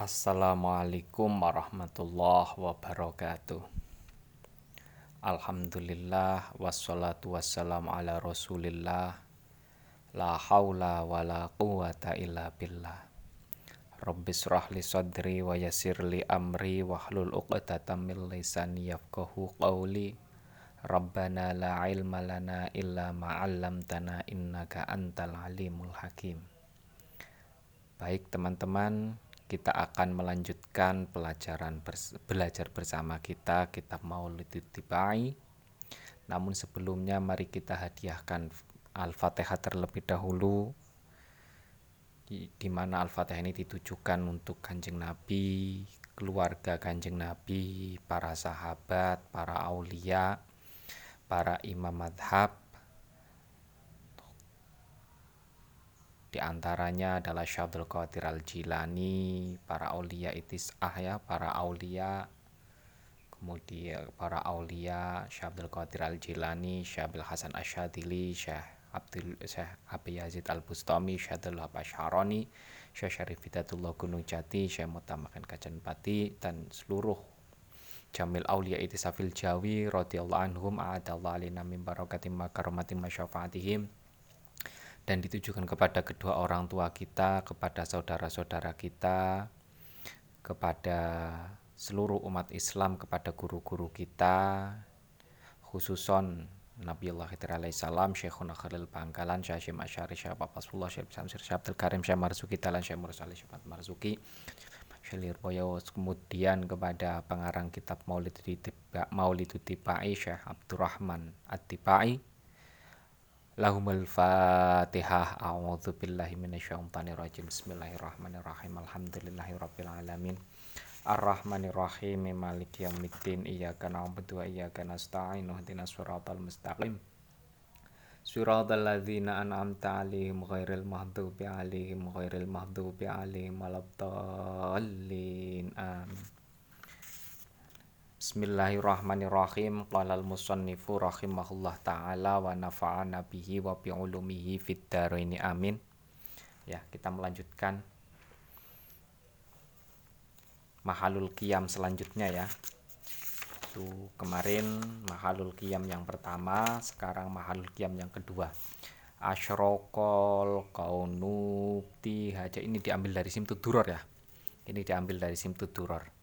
Assalamualaikum warahmatullahi wabarakatuh. Alhamdulillah wassalatu wassalamu ala Rasulillah. La haula wala quwata illa billah. Rabbis li sadri wa yassir li amri wahlul 'uqdatam min lisani yafqahu qawli. Rabbana la ilma lana illa ma 'allamtana innaka antal alimul hakim. Baik teman-teman, kita akan melanjutkan pelajaran bers belajar bersama kita kitab Maulid Tibai. Namun sebelumnya mari kita hadiahkan Al-Fatihah terlebih dahulu di, di mana Al-Fatihah ini ditujukan untuk Kanjeng Nabi, keluarga Kanjeng Nabi, para sahabat, para aulia, para imam madhab, Di antaranya adalah Syabdul Qadir Al-Jilani, para aulia ah ya, para aulia kemudian para aulia Syabdul Qadir Al-Jilani, Syabil Hasan Asyadili, Syekh Abdul Syekh Abi Yazid Al-Bustami, Syekh Abdul Syaroni, Syekh Syarif Gunung Jati, Syekh Mutamakan Kacan Pati dan seluruh Jamil Aulia Itisafil Jawi radhiyallahu anhum a'adallahu alina min barakatim makaramatim masyafaatihim dan ditujukan kepada kedua orang tua kita, kepada saudara-saudara kita, kepada seluruh umat Islam, kepada guru-guru kita, khususon Nabiullah Khidir alaihissalam, Syekhuna Khalil Bangkalan, Syekh Syim Asyari, Syekh Papasullah, Syekh Samsir, Syekh Abdul Karim, Syekh Marzuki, Talan, Syekh Mursali, Syekh Marzuki, Syekh Lirboyo, kemudian kepada pengarang kitab Maulid Maulid Tibai, Syekh Abdurrahman At-Tibai, Lahumul Fatihah. A'udzu billahi minasyaitonir rajim. Bismillahirrahmanirrahim. Alhamdulillahirabbil alamin. Ar-Rahmanir-Rahim. Maliki yaumiddin. Iyyaka na'budu wa iyyaka nasta'in. Ihdinas siratal mustaqim. Siratal ladzina an'amta 'alaihim ghairil maghdubi 'alaihim ghairil maghdubi 'alaihim waladdallin. Amin. Bismillahirrahmanirrahim. Qala al-musannifu rahimahullah taala wa nafa'ana bihi wa bi ulumihi fid amin. Ya, kita melanjutkan mahalul qiyam selanjutnya ya. Itu kemarin mahalul qiyam yang pertama, sekarang mahalul qiyam yang kedua. Asyrokol kaunu haja ini diambil dari simtuduror ya. Ini diambil dari simtuduror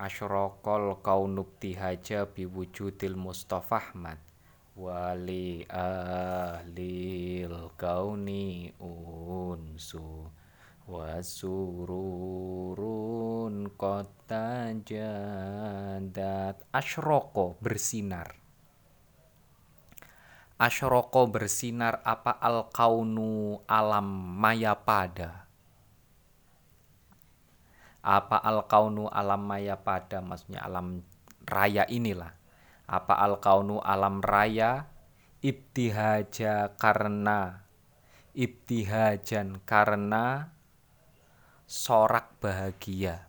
asyraqal kaunuk tihaja biwujudil Mustafa Ahmad. Wali ahlil kauni unsu wasururun kota jadat. Asyroko bersinar. Asyroko bersinar apa al kaunu alam maya pada apa al kaunu alam maya pada maksudnya alam raya inilah. Apa al kaunu alam raya? Ibtihaja karena ibtihajan karena sorak bahagia.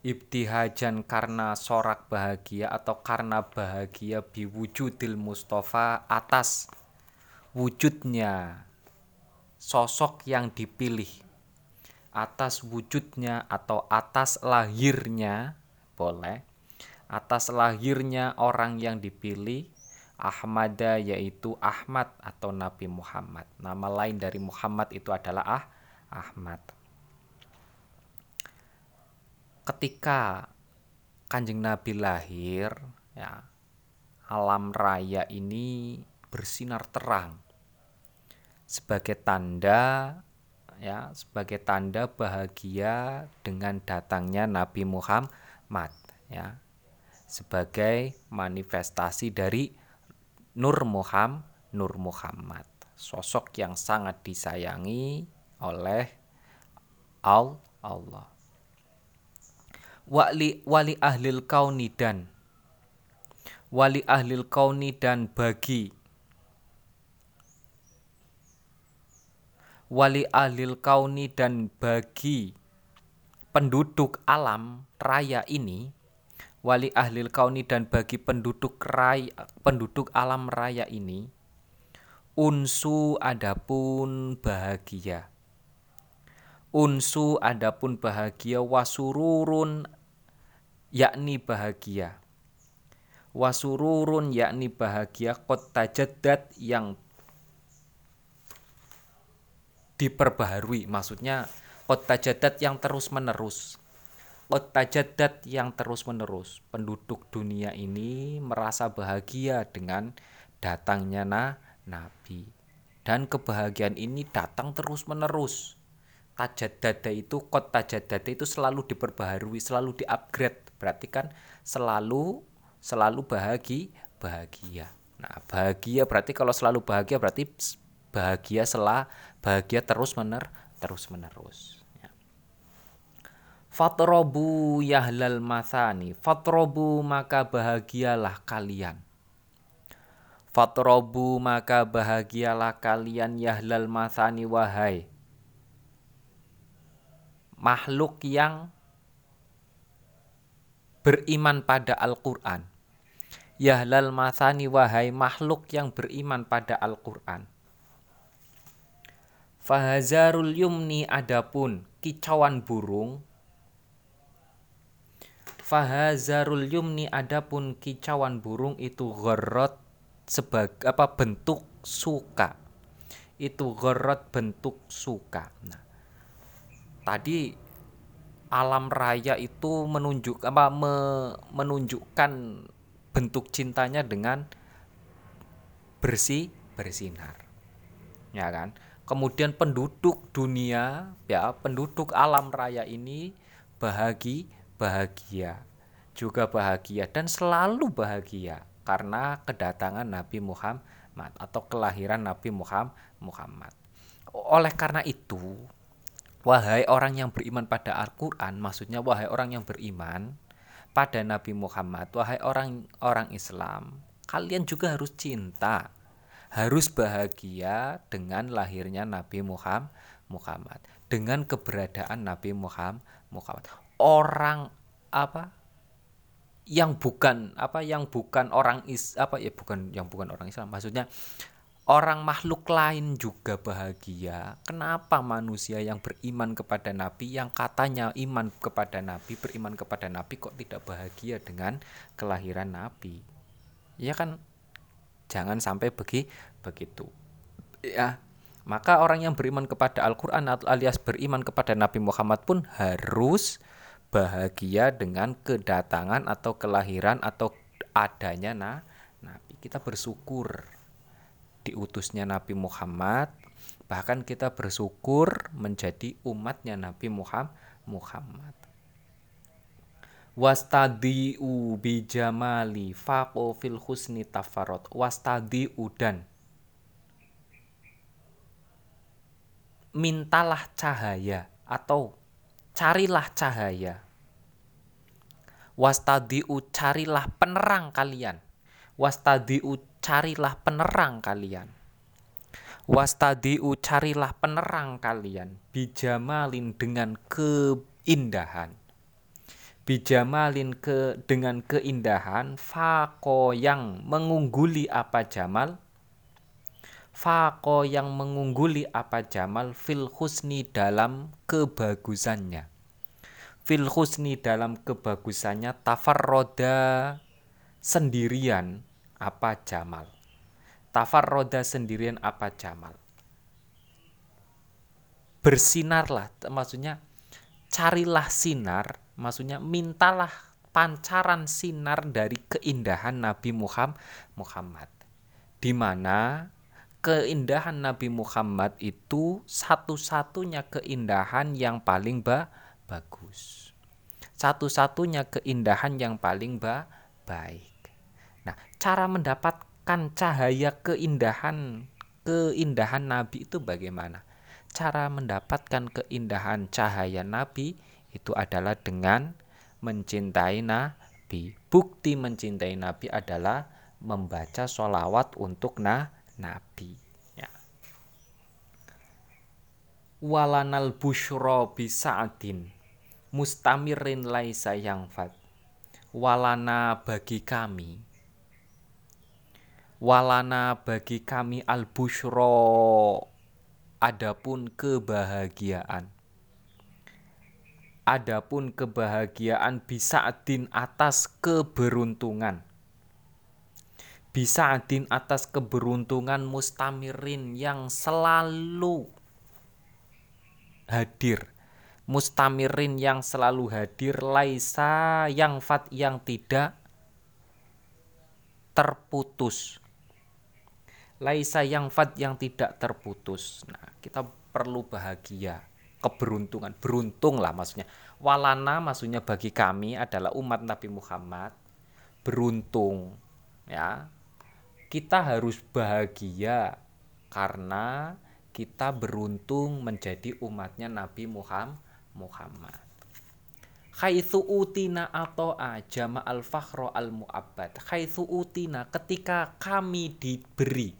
Ibtihajan karena sorak bahagia atau karena bahagia biwujudil Mustafa atas wujudnya sosok yang dipilih atas wujudnya atau atas lahirnya boleh. Atas lahirnya orang yang dipilih Ahmada yaitu Ahmad atau Nabi Muhammad. Nama lain dari Muhammad itu adalah ah Ahmad. Ketika kanjeng Nabi lahir ya alam raya ini bersinar terang sebagai tanda ya sebagai tanda bahagia dengan datangnya Nabi Muhammad ya. Sebagai manifestasi dari Nur Muhammad Nur Muhammad sosok yang sangat disayangi oleh Allah. Wali wali ahlil kauni dan wali ahlil kauni dan bagi wali ahlil kauni dan bagi penduduk alam raya ini wali ahlil kauni dan bagi penduduk raya, penduduk alam raya ini unsu adapun bahagia. Unsu adapun bahagia wasururun yakni bahagia. Wasururun yakni bahagia kota jadad yang diperbaharui maksudnya kota jadad yang terus menerus kota jadad yang terus menerus penduduk dunia ini merasa bahagia dengan datangnya na nabi. Dan kebahagiaan ini datang terus menerus tajadada itu kota tajadada itu selalu diperbaharui selalu diupgrade. Berarti kan selalu selalu bahagia bahagia. Nah bahagia berarti kalau selalu bahagia berarti bahagia selah bahagia terus mener terus menerus ya. Fatrobu yahlal masani Fatrobu maka bahagialah kalian Fatrobu maka bahagialah kalian yahlal masani wahai Makhluk yang beriman pada Al-Quran. Yahlal masani wahai makhluk yang beriman pada Al-Quran. Fahazarul yumni adapun kicauan burung. Fahazarul yumni adapun kicauan burung itu gorot sebagai apa bentuk suka. Itu gorot bentuk suka. Nah, tadi alam raya itu menunjuk apa me, menunjukkan bentuk cintanya dengan bersih bersinar ya kan kemudian penduduk dunia ya penduduk alam raya ini bahagi bahagia juga bahagia dan selalu bahagia karena kedatangan Nabi Muhammad atau kelahiran Nabi Muhammad. Oleh karena itu Wahai orang yang beriman pada Al-Quran, maksudnya wahai orang yang beriman pada Nabi Muhammad, wahai orang-orang Islam, kalian juga harus cinta, harus bahagia dengan lahirnya Nabi Muhammad, dengan keberadaan Nabi Muhammad. Orang apa yang bukan apa yang bukan orang is apa ya bukan yang bukan orang Islam maksudnya orang makhluk lain juga bahagia. Kenapa manusia yang beriman kepada Nabi, yang katanya iman kepada Nabi, beriman kepada Nabi, kok tidak bahagia dengan kelahiran Nabi? Ya kan, jangan sampai begi begitu. Ya, maka orang yang beriman kepada Al-Quran alias beriman kepada Nabi Muhammad pun harus bahagia dengan kedatangan atau kelahiran atau adanya nah, Nabi. Kita bersyukur diutusnya Nabi Muhammad bahkan kita bersyukur menjadi umatnya Nabi Muhammad wastadiu bijamali faqo fil husni tafarot wastadiu dan. Mintalah cahaya atau carilah cahaya. Wastadiu carilah penerang kalian. Wastadiu carilah penerang kalian. Wastadiu carilah penerang kalian. Bijamalin dengan keindahan. Bijamalin ke dengan keindahan fako yang mengungguli apa jamal Fako yang mengungguli apa jamal fil husni dalam kebagusannya Fil husni dalam kebagusannya tafarroda sendirian apa Jamal. Tafar roda sendirian apa Jamal. Bersinarlah, maksudnya carilah sinar, maksudnya mintalah pancaran sinar dari keindahan Nabi Muhammad. Di mana keindahan Nabi Muhammad itu satu-satunya keindahan yang paling ba bagus. Satu-satunya keindahan yang paling ba baik cara mendapatkan cahaya keindahan keindahan Nabi itu bagaimana? Cara mendapatkan keindahan cahaya Nabi itu adalah dengan mencintai Nabi. Bukti mencintai Nabi adalah membaca sholawat untuk na Nabi. Ya. Walanal bushro bisa'adin mustamirin laisa yang fat. Walana bagi kami walana bagi kami al bushro adapun kebahagiaan adapun kebahagiaan bisa adin atas keberuntungan. Bisa adin atas keberuntungan mustamirin yang selalu hadir. Mustamirin yang selalu hadir laisa yang fat yang tidak terputus. Laisa yang fat yang tidak terputus. Nah kita perlu bahagia keberuntungan. Beruntung lah maksudnya. Walana maksudnya bagi kami adalah umat Nabi Muhammad beruntung ya. Kita harus bahagia karena kita beruntung menjadi umatnya Nabi Muhammad. Khaithu utina atau ajama al fakhro al mu'abbad Khaithu utina ketika kami diberi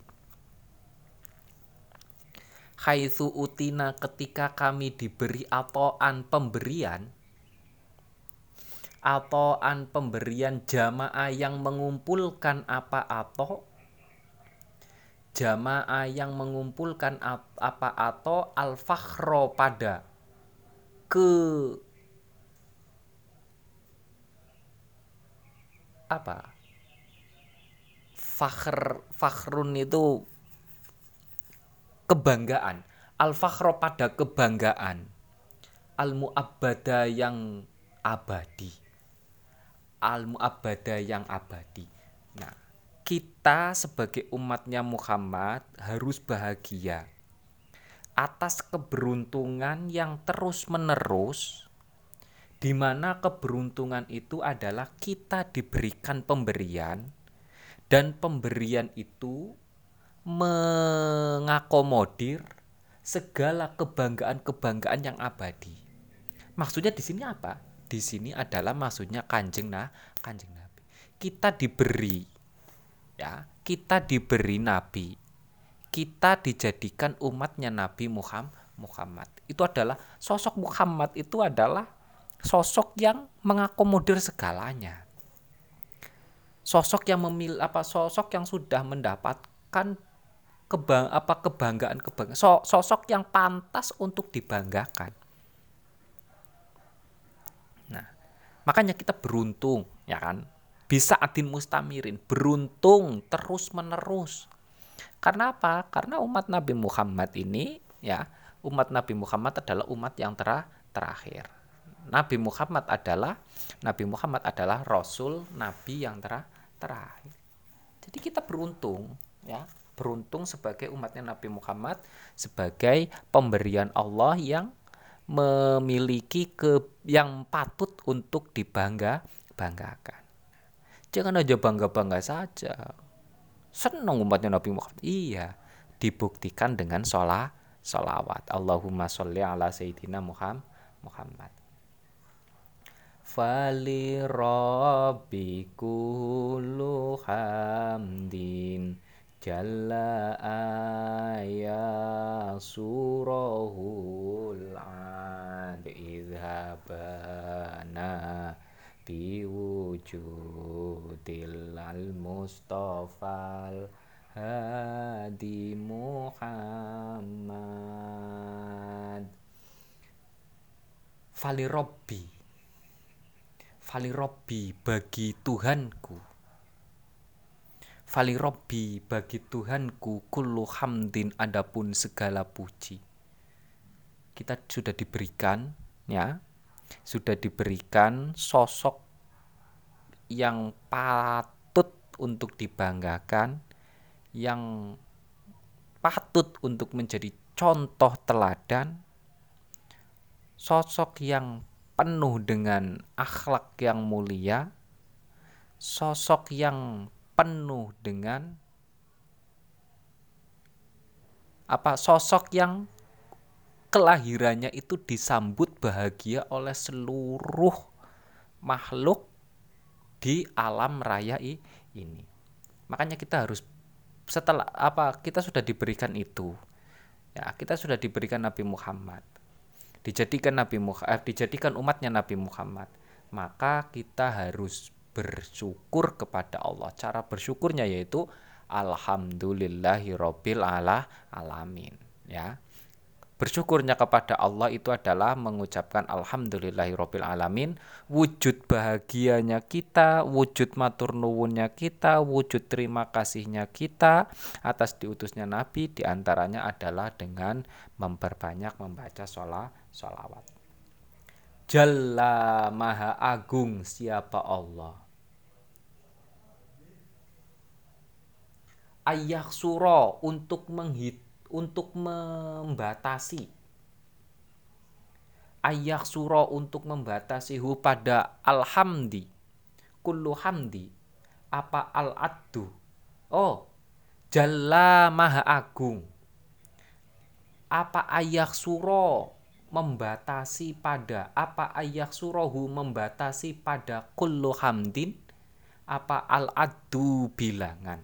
Khaithu utina ketika kami diberi atoan pemberian Atoan pemberian jamaah yang mengumpulkan apa atau jamaah yang mengumpulkan apa atau al fakhro pada ke apa? Fakhr fakhrun itu kebanggaan. Al fakhro pada kebanggaan. Al muabbada yang abadi. Al muabbada yang abadi. Nah kita sebagai umatnya Muhammad harus bahagia atas keberuntungan yang terus menerus di mana keberuntungan itu adalah kita diberikan pemberian dan pemberian itu mengakomodir segala kebanggaan-kebanggaan yang abadi. Maksudnya di sini apa? Di sini adalah maksudnya kanjeng nah, kanjeng Nabi. Kita diberi ya, kita diberi nabi. Kita dijadikan umatnya Nabi Muhammad. Itu adalah sosok Muhammad itu adalah sosok yang mengakomodir segalanya. Sosok yang memil apa sosok yang sudah mendapatkan kebang apa kebanggaan so, sosok yang pantas untuk dibanggakan. Nah, makanya kita beruntung ya kan bisa adin mustamirin beruntung terus menerus. Karena apa? Karena umat Nabi Muhammad ini ya umat Nabi Muhammad adalah umat yang terakhir Nabi Muhammad adalah Nabi Muhammad adalah rasul nabi yang ter terakhir. Jadi kita beruntung ya, beruntung sebagai umatnya Nabi Muhammad sebagai pemberian Allah yang memiliki ke yang patut untuk dibangga banggakan. Jangan aja bangga-bangga saja. Senang umatnya Nabi Muhammad. Iya, dibuktikan dengan sholat sholawat. Allahumma sholli ala sayyidina Muhammad fali rabbi kullu hamdin jalla aya surahul ad idhabana biwujudil al mustafal hadi muhammad. Fali rabbi Fali Robbi bagi Tuhanku Fali Robbi bagi Tuhanku Kullu hamdin adapun segala puji. Kita sudah diberikan ya. Sudah diberikan sosok yang patut untuk dibanggakan Yang patut untuk menjadi contoh teladan Sosok yang penuh dengan akhlak yang mulia, sosok yang penuh dengan apa sosok yang kelahirannya itu disambut bahagia oleh seluruh makhluk di alam raya ini. Makanya kita harus setelah apa kita sudah diberikan itu. Ya, kita sudah diberikan Nabi Muhammad dijadikan Nabi Muhammad, eh, dijadikan umatnya Nabi Muhammad, maka kita harus bersyukur kepada Allah. Cara bersyukurnya yaitu alhamdulillahi ala alamin, ya. Bersyukurnya kepada Allah itu adalah mengucapkan alhamdulillahirabbil alamin, wujud bahagianya kita, wujud matur nuwunnya kita, wujud terima kasihnya kita atas diutusnya nabi di antaranya adalah dengan memperbanyak membaca sholat sholawat. Jalla Maha Agung siapa Allah? Ayah suro untuk menghit untuk membatasi. Ayah suro untuk membatasi. Hu pada alhamdi kullu hamdi. Apa al addu oh jalla maha agung. Apa ayah suro membatasi pada apa ayah surohu membatasi pada kullu hamdin apa al addu bilangan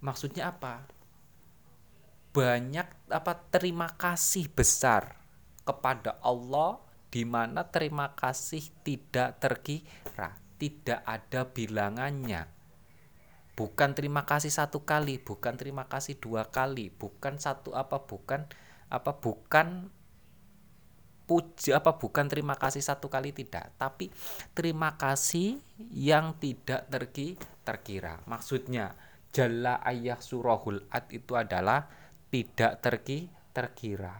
maksudnya apa banyak apa terima kasih besar kepada Allah di mana terima kasih tidak terkira, tidak ada bilangannya. Bukan terima kasih satu kali, bukan terima kasih dua kali, bukan satu apa bukan apa bukan puji apa bukan terima kasih satu kali tidak tapi terima kasih yang tidak terki terkira maksudnya jalla ayah surahul ad itu adalah tidak terki terkira.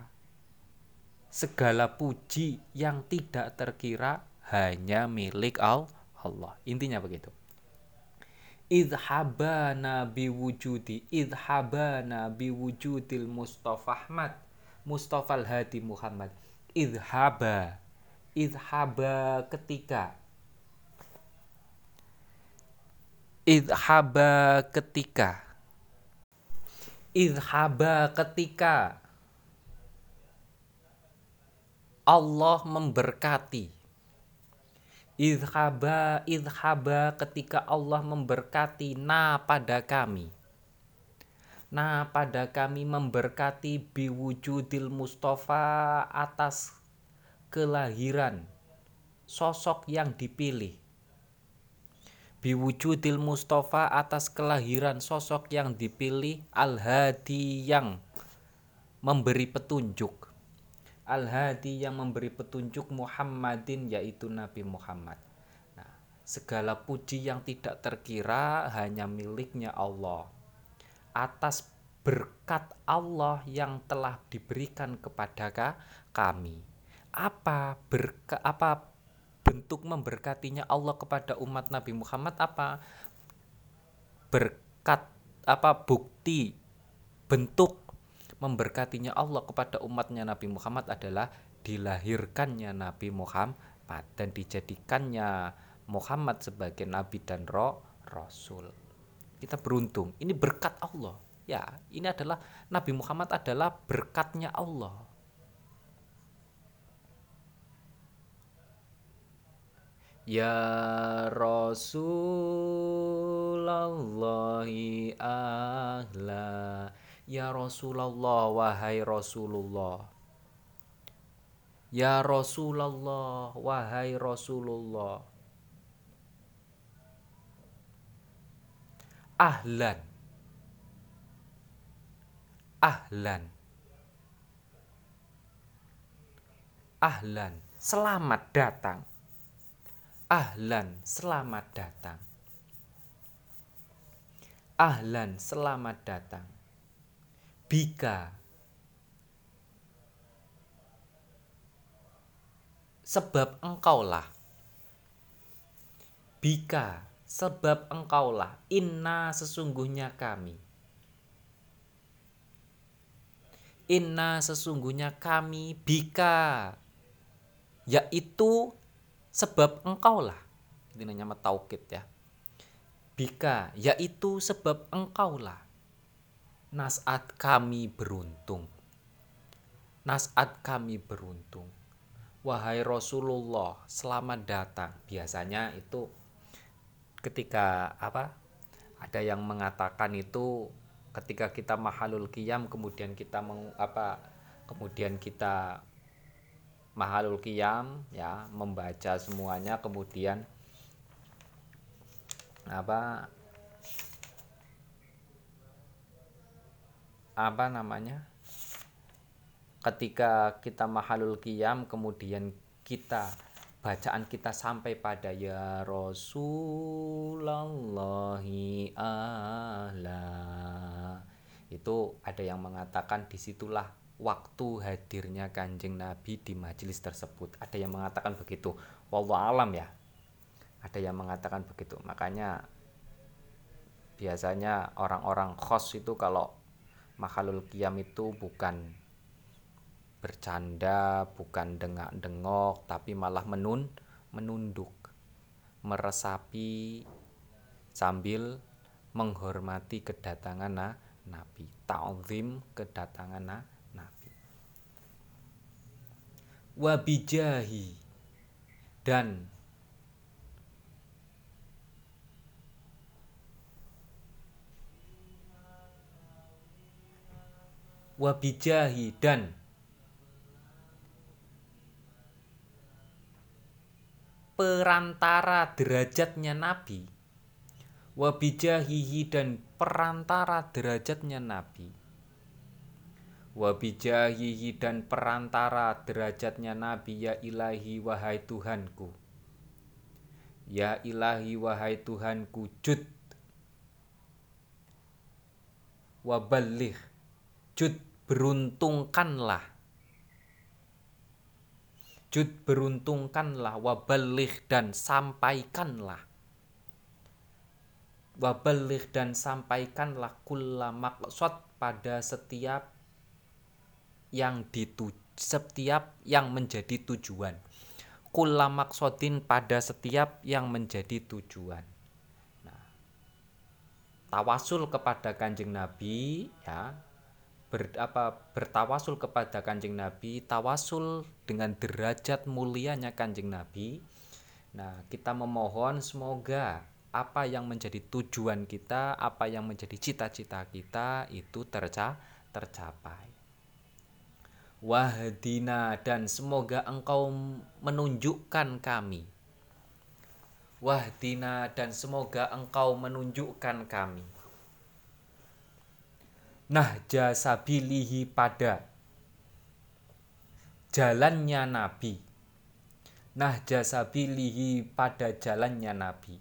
Segala puji yang tidak terkira hanya milik Allah. Intinya begitu. Idhabana biwujudi idhabana biwujudil Mustafa Ahmad Mustafa al-Hadi Muhammad idhaba. Idhaba ketika. Idhaba ketika. Idhaba ketika. Allah memberkati. Idhaba idhaba ketika Allah memberkati na pada kami na pada kami memberkati biwujudil Mustafa atas kelahiran sosok yang dipilih. Biwujudil Mustafa atas kelahiran sosok yang dipilih Al-Hadi yang memberi petunjuk. Al-Hadi yang memberi petunjuk Muhammadin yaitu Nabi Muhammad. Nah, segala puji yang tidak terkira hanya miliknya Allah atas berkat Allah yang telah diberikan kepada kami apa berkat apa bentuk memberkatinya Allah kepada umat Nabi Muhammad apa berkat apa bukti bentuk memberkatinya Allah kepada umatnya Nabi Muhammad adalah dilahirkannya Nabi Muhammad dan dijadikannya Muhammad sebagai nabi dan roh rasul. Kita beruntung. Ini berkat Allah. Ya, ini adalah Nabi Muhammad adalah berkatnya Allah. Ya Rasulullah ahla Ya Rasulullah wahai Rasulullah Ya Rasulullah wahai Rasulullah Ahlan Ahlan Ahlan Selamat datang Ahlan, selamat datang. Ahlan, selamat datang. Bika. Sebab engkaulah. Bika, sebab engkaulah. Inna sesungguhnya kami. Inna sesungguhnya kami bika. Yaitu sebab engkaulah. Ini namanya taukid ya. Bika yaitu sebab engkaulah. Nasat kami beruntung. Nasat kami beruntung. Wahai Rasulullah selamat datang. Biasanya itu ketika apa ada yang mengatakan itu ketika kita mahalul qiyam kemudian kita meng, apa kemudian kita mahalul qiyam ya membaca semuanya kemudian apa apa namanya ketika kita mahalul qiyam kemudian kita bacaan kita sampai pada ya Rasulullahi Allah itu ada yang mengatakan di situlah waktu hadirnya kanjeng Nabi di majelis tersebut. Ada yang mengatakan begitu. Wallah alam ya. Ada yang mengatakan begitu. Makanya biasanya orang-orang khos itu kalau makhlul kiam itu bukan bercanda bukan dengak-dengok tapi malah menun menunduk meresapi sambil menghormati kedatangan na, Nabi ta'zim kedatangan na, Nabi. Wabijahi dan wabijahi dan perantara derajatnya Nabi. Wabijahihi dan perantara derajatnya Nabi. Wabijahihi dan perantara derajatnya Nabi ya ilahi wahai Tuhanku. Ya ilahi wahai Tuhanku jud. Wabalih jud beruntungkanlah Jud beruntungkanlah wabalih dan sampaikanlah. Wabalih dan sampaikanlah kulla maksud pada setiap yang dituju setiap yang menjadi tujuan. Kulla maksudin pada setiap yang menjadi tujuan. Nah tawasul kepada kanjeng nabi ya ber, apa bertawasul kepada Kanjeng Nabi, tawasul dengan derajat mulianya Kanjeng Nabi. Nah, kita memohon semoga apa yang menjadi tujuan kita, apa yang menjadi cita-cita kita itu terca tercapai. Wahdina dan semoga engkau menunjukkan kami. Wahdina dan semoga engkau menunjukkan kami Nah jasabilihi pada. Jalannya Nabi. Nah jasabilihi pada jalannya Nabi.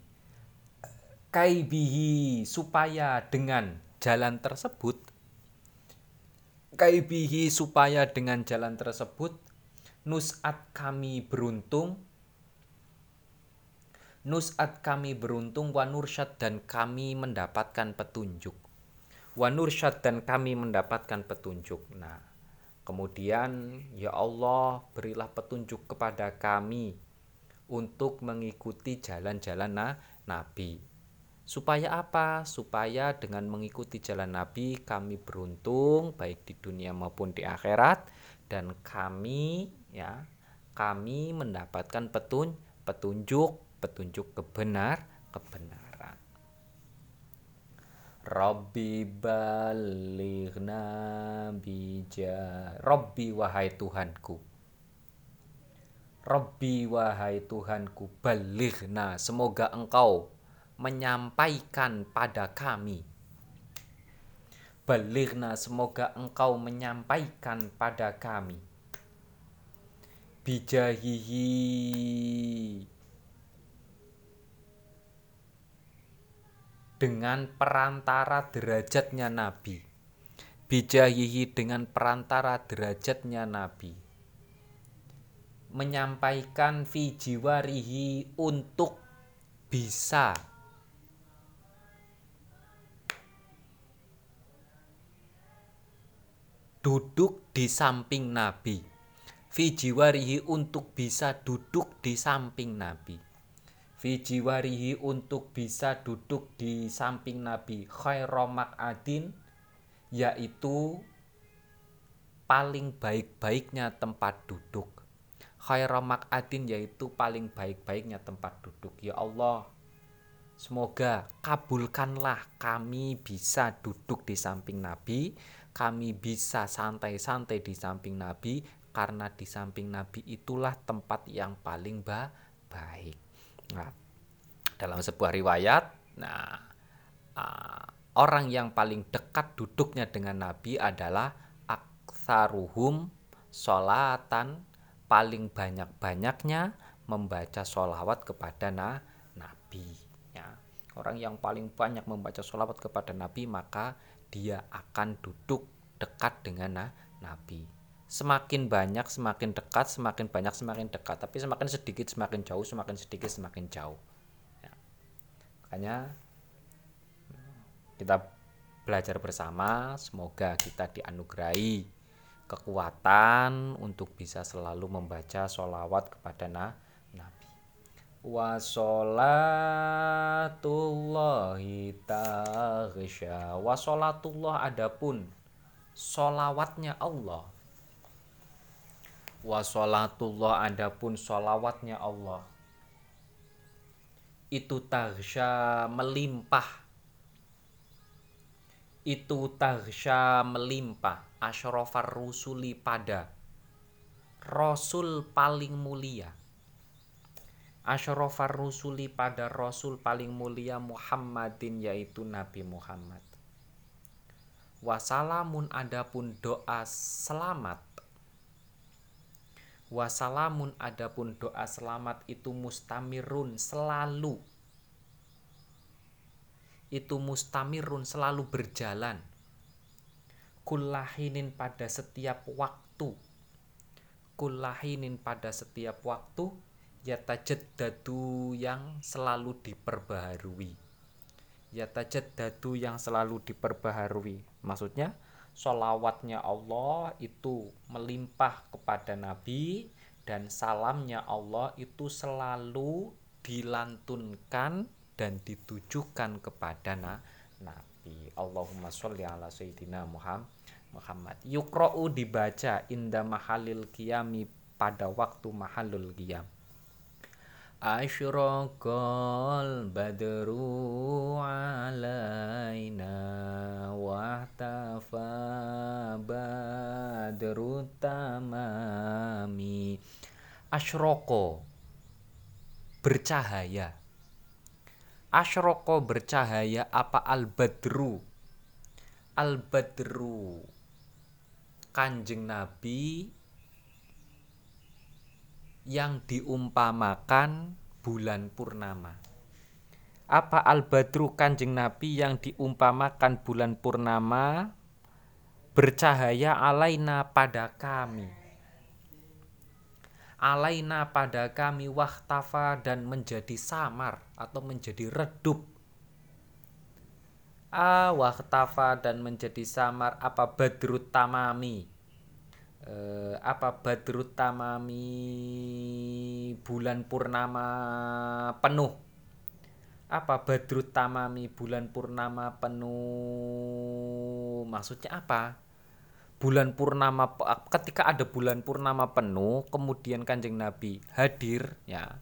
Kaibihi supaya dengan jalan tersebut. Kaibihi supaya dengan jalan tersebut. Nusat kami beruntung. Nusat kami beruntung wanursyad dan kami mendapatkan petunjuk wanursyad dan kami mendapatkan petunjuk. Nah, kemudian ya Allah berilah petunjuk kepada kami untuk mengikuti jalan-jalan na Nabi. Supaya apa? Supaya dengan mengikuti jalan Nabi kami beruntung baik di dunia maupun di akhirat dan kami ya kami mendapatkan petun petunjuk petunjuk kebenar kebenar Rabbi balighna bija. Rabbi wahai Tuhanku. Rabbi wahai Tuhanku balighna. Semoga engkau menyampaikan pada kami. Balighna semoga engkau menyampaikan pada kami. Bijahihi dengan perantara derajatnya Nabi. Bijahihi dengan perantara derajatnya Nabi. Menyampaikan fi jiwarihi untuk bisa duduk di samping Nabi. Fi jiwarihi untuk bisa duduk di samping Nabi Fijiwarihi untuk bisa duduk di samping Nabi khairomak adin yaitu paling baik-baiknya tempat duduk. Khairomak adin yaitu paling baik-baiknya tempat duduk. Ya Allah semoga kabulkanlah kami bisa duduk di samping Nabi kami bisa santai-santai di samping Nabi karena di samping Nabi itulah tempat yang paling ba baik Nah, dalam sebuah riwayat, nah uh, orang yang paling dekat duduknya dengan Nabi adalah aksaruhum Solatan paling banyak-banyaknya membaca solawat kepada na, Nabi. Ya. Orang yang paling banyak membaca solawat kepada Nabi maka dia akan duduk dekat dengan na, Nabi. Semakin banyak semakin dekat, semakin banyak semakin dekat. Tapi semakin sedikit semakin jauh, semakin sedikit semakin jauh. Ya. Makanya kita belajar bersama, semoga kita dianugerahi kekuatan untuk bisa selalu membaca sholawat kepada na Nabi. Wa sholatullahi taghsya. Adapun sholawatnya Allah. Wa sholatullah adapun sholawatnya Allah. Itu taghsya melimpah. Itu taghsya melimpah. Asyrafar rusuli pada. Rasul paling mulia. Asyrafar rusuli pada rasul paling mulia Muhammadin yaitu Nabi Muhammad. Wasalamun adapun doa selamat wasalamun adapun doa selamat itu mustamirun selalu. Itu mustamirun selalu berjalan. Kulahinin pada setiap waktu. Kulahinin pada setiap waktu dadu yang selalu diperbaharui. Dadu yang selalu diperbaharui. Maksudnya solawatnya Allah itu melimpah kepada Nabi dan salamnya Allah itu selalu dilantunkan dan ditujukan kepada na Nabi. Allahumma sholli ala sayyidina Muhammad. Yukra'u dibaca inda mahalil qiyami pada waktu mahalul qiyam. Asyraqal badru alaina wahtafa badru tamami. Asyroko bercahaya. Ashroko bercahaya apa al-badru? Al-badru Kanjeng Nabi Yang diumpamakan bulan purnama. Apa al-badru kanjeng Nabi yang diumpamakan bulan purnama? Bercahaya alaina pada kami. Alaina pada kami wahtafa dan menjadi samar atau menjadi redup. Ah wahtafa dan menjadi samar. Apa badrut tamami e, apa badrut tamami bulan purnama penuh? Apa badrut tamami bulan purnama penuh? Maksudnya apa? Bulan purnama ketika ada bulan purnama penuh kemudian kanjeng nabi hadir ya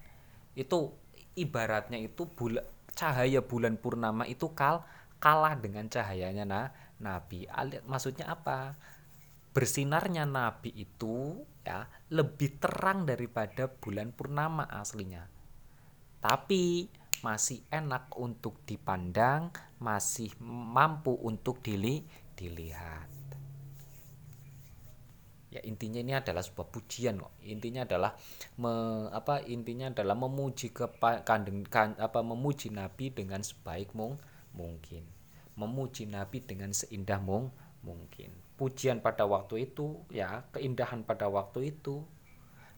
itu ibaratnya itu bula, cahaya bulan purnama itu kal kalah dengan cahayanya nah nabi. Maksudnya apa bersinarnya nabi itu ya lebih terang daripada bulan purnama aslinya. Tapi masih enak untuk dipandang masih mampu untuk dili dilihat. Ya intinya ini adalah sebuah pujian kok. Intinya adalah me, apa intinya adalah memuji ke kandeng kan, apa memuji nabi dengan sebaik mung, mungkin. Memuji nabi dengan seindah mung, mungkin pujian pada waktu itu ya keindahan pada waktu itu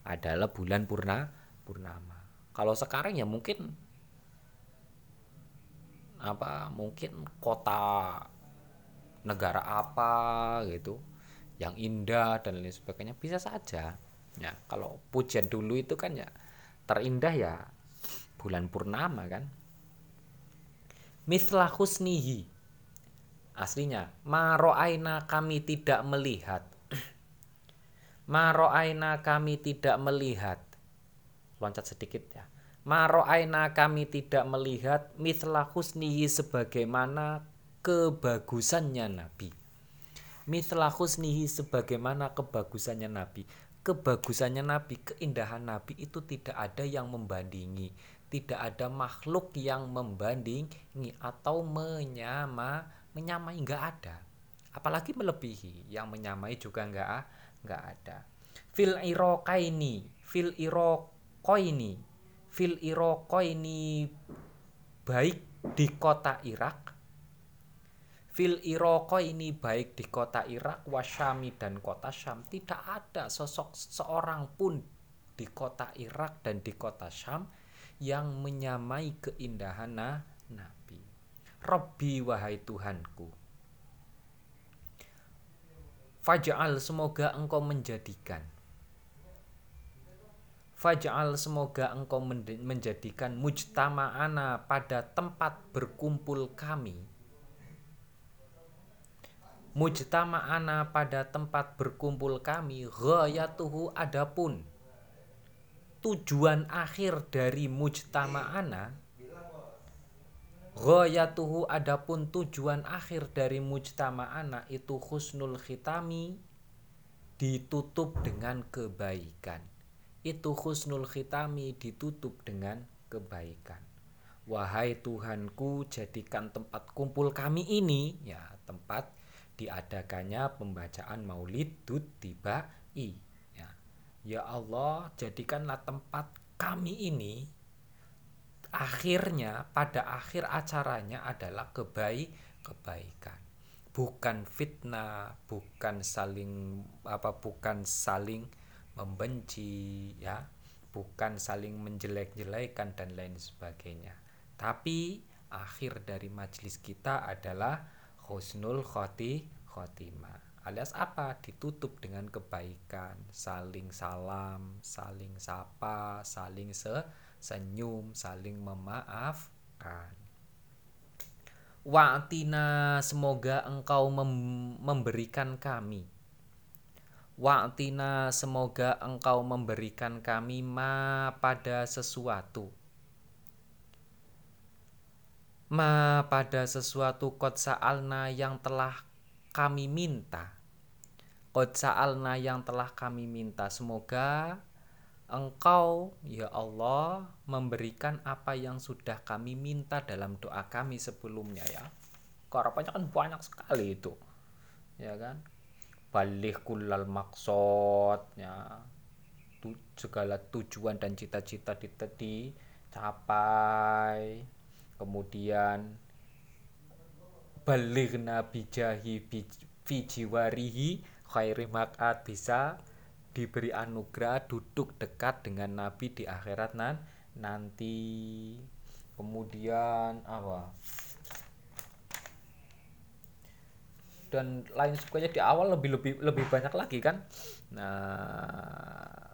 adalah bulan purna purnama. Kalau sekarang ya mungkin apa mungkin kota negara apa gitu yang indah dan lain sebagainya bisa saja. Ya kalau pujian dulu itu kan ya terindah ya bulan purnama kan. Mislah husnihi aslinya maro'aina kami tidak melihat maro'aina kami tidak melihat loncat sedikit ya maro'aina kami tidak melihat mislah husnihi sebagaimana kebagusannya Nabi Mithla husnihi sebagaimana kebagusannya Nabi. Kebagusannya Nabi, keindahan Nabi itu tidak ada yang membandingi. Tidak ada makhluk yang membandingi atau menyama, menyamai nggak ada. Apalagi melebihi, yang menyamai juga nggak nggak ada. fil irokaini fil irokoini fil irokoini baik di kota Irak fil irokoini baik di kota Irak wasyami dan kota Syam tidak ada sosok seorang pun di kota Irak dan di kota Syam yang menyamai keindahan Nabi Robbi wahai Tuhanku. Faj'al semoga engkau menjadikan. Faj'al semoga engkau menjadikan mujtama'ana pada tempat berkumpul kami. Mujtama'ana pada tempat berkumpul kami Ghayatuhu adapun. Tujuan akhir dari mujtama'ana Ghayatuhu adapun tujuan akhir dari mujtama'ana itu husnul khitami ditutup dengan kebaikan itu husnul khitami ditutup dengan kebaikan. Wahai Tuhanku, jadikan tempat kumpul kami ini ya tempat diadakannya pembacaan Maulid tiba i. Ya. ya Allah, jadikanlah tempat kami ini akhirnya pada akhir acaranya adalah kebaik kebaikan. Bukan fitnah bukan saling apa bukan saling membenci ya. Bukan saling menjelek-jelekan dan lain sebagainya. Tapi akhir dari majelis kita adalah husnul khoti khotimah. Alias apa? Ditutup dengan kebaikan. Saling salam saling sapa saling se senyum saling memaafkan. Wa'tina semoga engkau mem memberikan kami. Wa'tina semoga engkau memberikan kami ma pada sesuatu. Ma pada sesuatu kot sa'alna yang telah kami minta. Kot sa'alna yang telah kami minta Semoga Engkau, ya Allah, memberikan apa yang sudah kami minta dalam doa kami sebelumnya ya. Harapannya kan banyak sekali itu. Ya kan? balik kulal maksudnya tu, segala tujuan dan cita-cita dicapai kemudian balik nabi jahi fijiwarihi khairi makat bisa diberi anugerah duduk dekat dengan nabi di akhirat nan nanti. Kemudian apa? Dan lain sebagainya di awal lebih lebih lebih banyak lagi kan? Nah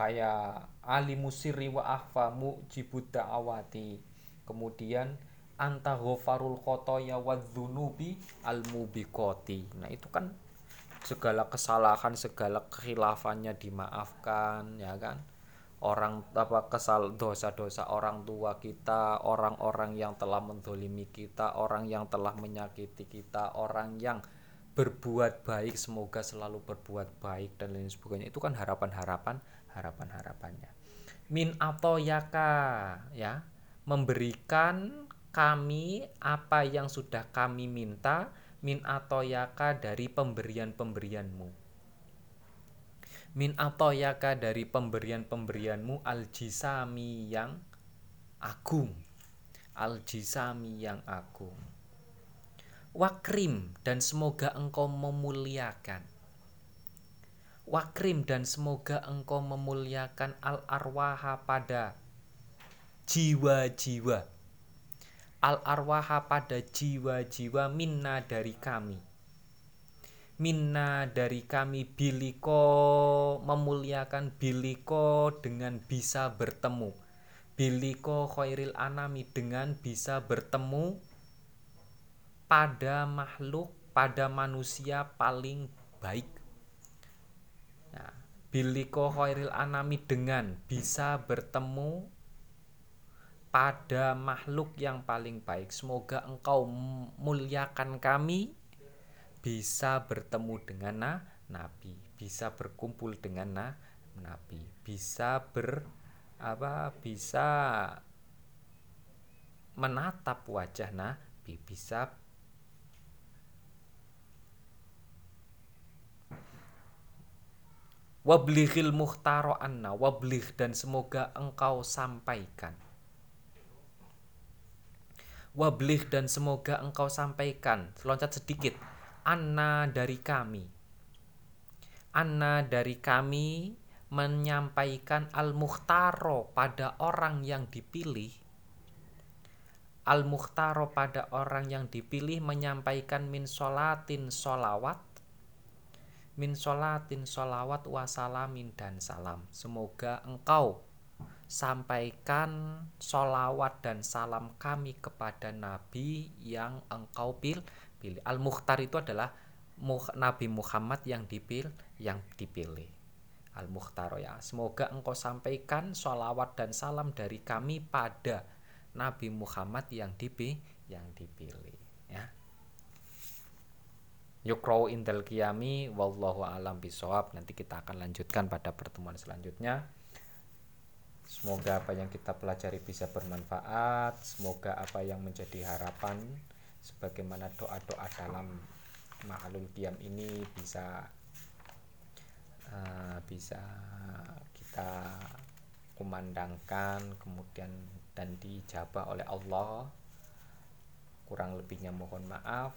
kayak ali musiri wa ahfa mujibud da'awati kemudian anta ghafarul khotoya wa dzunubi al mubiqati nah itu kan segala kesalahan segala kehilafannya dimaafkan ya kan? Orang apa kesal dosa-dosa orang tua kita, orang-orang yang telah mendolimi kita, orang yang telah menyakiti kita, orang yang berbuat baik semoga selalu berbuat baik dan lain sebagainya. Itu kan harapan-harapan harapan-harapannya. Min atau yaka ya. Memberikan kami apa yang sudah kami minta min atau yaka dari pemberian-pemberianmu. Min atoyaka dari pemberian-pemberianmu al-jisami yang agung. Al-jisami yang agung. Wakrim dan semoga engkau memuliakan. Wakrim dan semoga engkau memuliakan al-arwaha pada jiwa-jiwa al-arwaha pada jiwa-jiwa minna dari kami. Minna dari kami biliko memuliakan biliko dengan bisa bertemu. Biliko khairil anami dengan bisa bertemu pada makhluk pada manusia paling baik. Nah, biliko khairil anami dengan bisa bertemu pada makhluk yang paling baik. Semoga engkau muliakan kami. Bisa bertemu dengan na nabi, bisa berkumpul dengan na nabi, bisa ber apa bisa menatap wajah nabi, bisa wablighil muhtaro anna wablih. Dan semoga engkau sampaikan wabligh dan semoga engkau sampaikan. Loncat sedikit. Anna dari kami. Anna dari kami menyampaikan al-mukhtaro pada orang yang dipilih. Al-mukhtaro pada orang yang dipilih menyampaikan min solatin solawat min solatin solawat wasalamin dan salam. Semoga engkau sampaikan solawat dan salam kami kepada nabi yang engkau pilih al-mukhtar itu adalah Nabi Muhammad yang dipilih yang dipilih Al-Mukhtar ya. Semoga engkau sampaikan sholawat dan salam dari kami pada Nabi Muhammad yang dipilih yang dipilih ya. Yukrau indal qiyami wallahu alam bisawab. Nanti kita akan lanjutkan pada pertemuan selanjutnya. Semoga apa yang kita pelajari bisa bermanfaat. Semoga apa yang menjadi harapan sebagaimana doa-doa dalam ma'alul qiyam ini bisa uh, bisa kita kumandangkan kemudian dan dijabah oleh Allah kurang lebihnya mohon maaf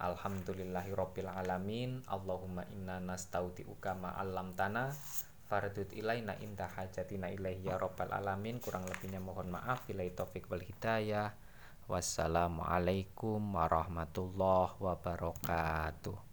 Alhamdulillahi Rabbil Alamin. Allahumma inna nastaudi'uka ma'allam tanah Fardut ilaina indah hajatina ilaihi ya Rabbal Alamin. Kurang lebihnya mohon maaf. Bila taufik wal hidayah. Wassalamualaikum warahmatullahi wabarakatuh